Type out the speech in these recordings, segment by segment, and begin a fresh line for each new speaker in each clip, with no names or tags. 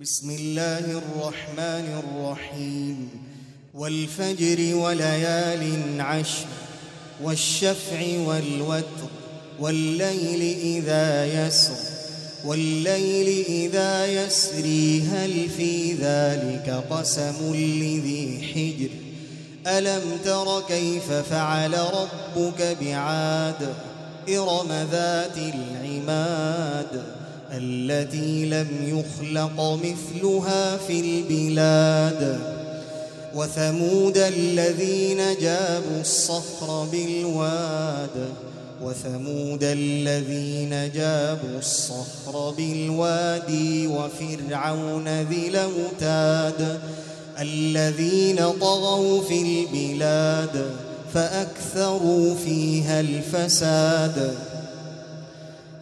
بسم الله الرحمن الرحيم. والفجر وليال عشر والشفع والوتر والليل إذا يسر والليل إذا يسري هل في ذلك قسم لذي حجر؟ ألم تر كيف فعل ربك بعاد؟ إرم ذات العماد. التي لم يخلق مثلها في البلاد. وثمود الذين جابوا الصخر بالواد. وثمود الذين جابوا الصخر بالوادي وفرعون ذي الأوتاد. الذين طغوا في البلاد. فأكثروا فيها الفساد.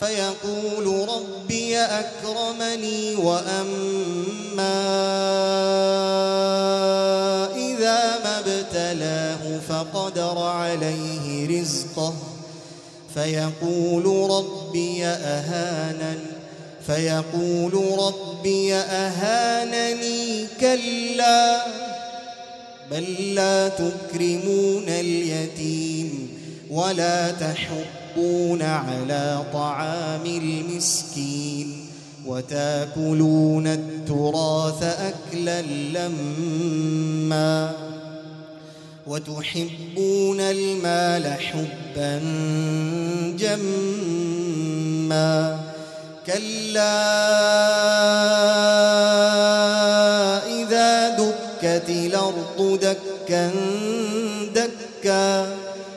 فيقول ربي أكرمني وأما إذا ما ابتلاه فقدر عليه رزقه. فيقول ربي أهانن فيقول ربي أهانني كلا بل لا تكرمون اليتيم. ولا تحبون على طعام المسكين وتاكلون التراث أكلا لما وتحبون المال حبا جما كلا إذا دكت الأرض دكا دكا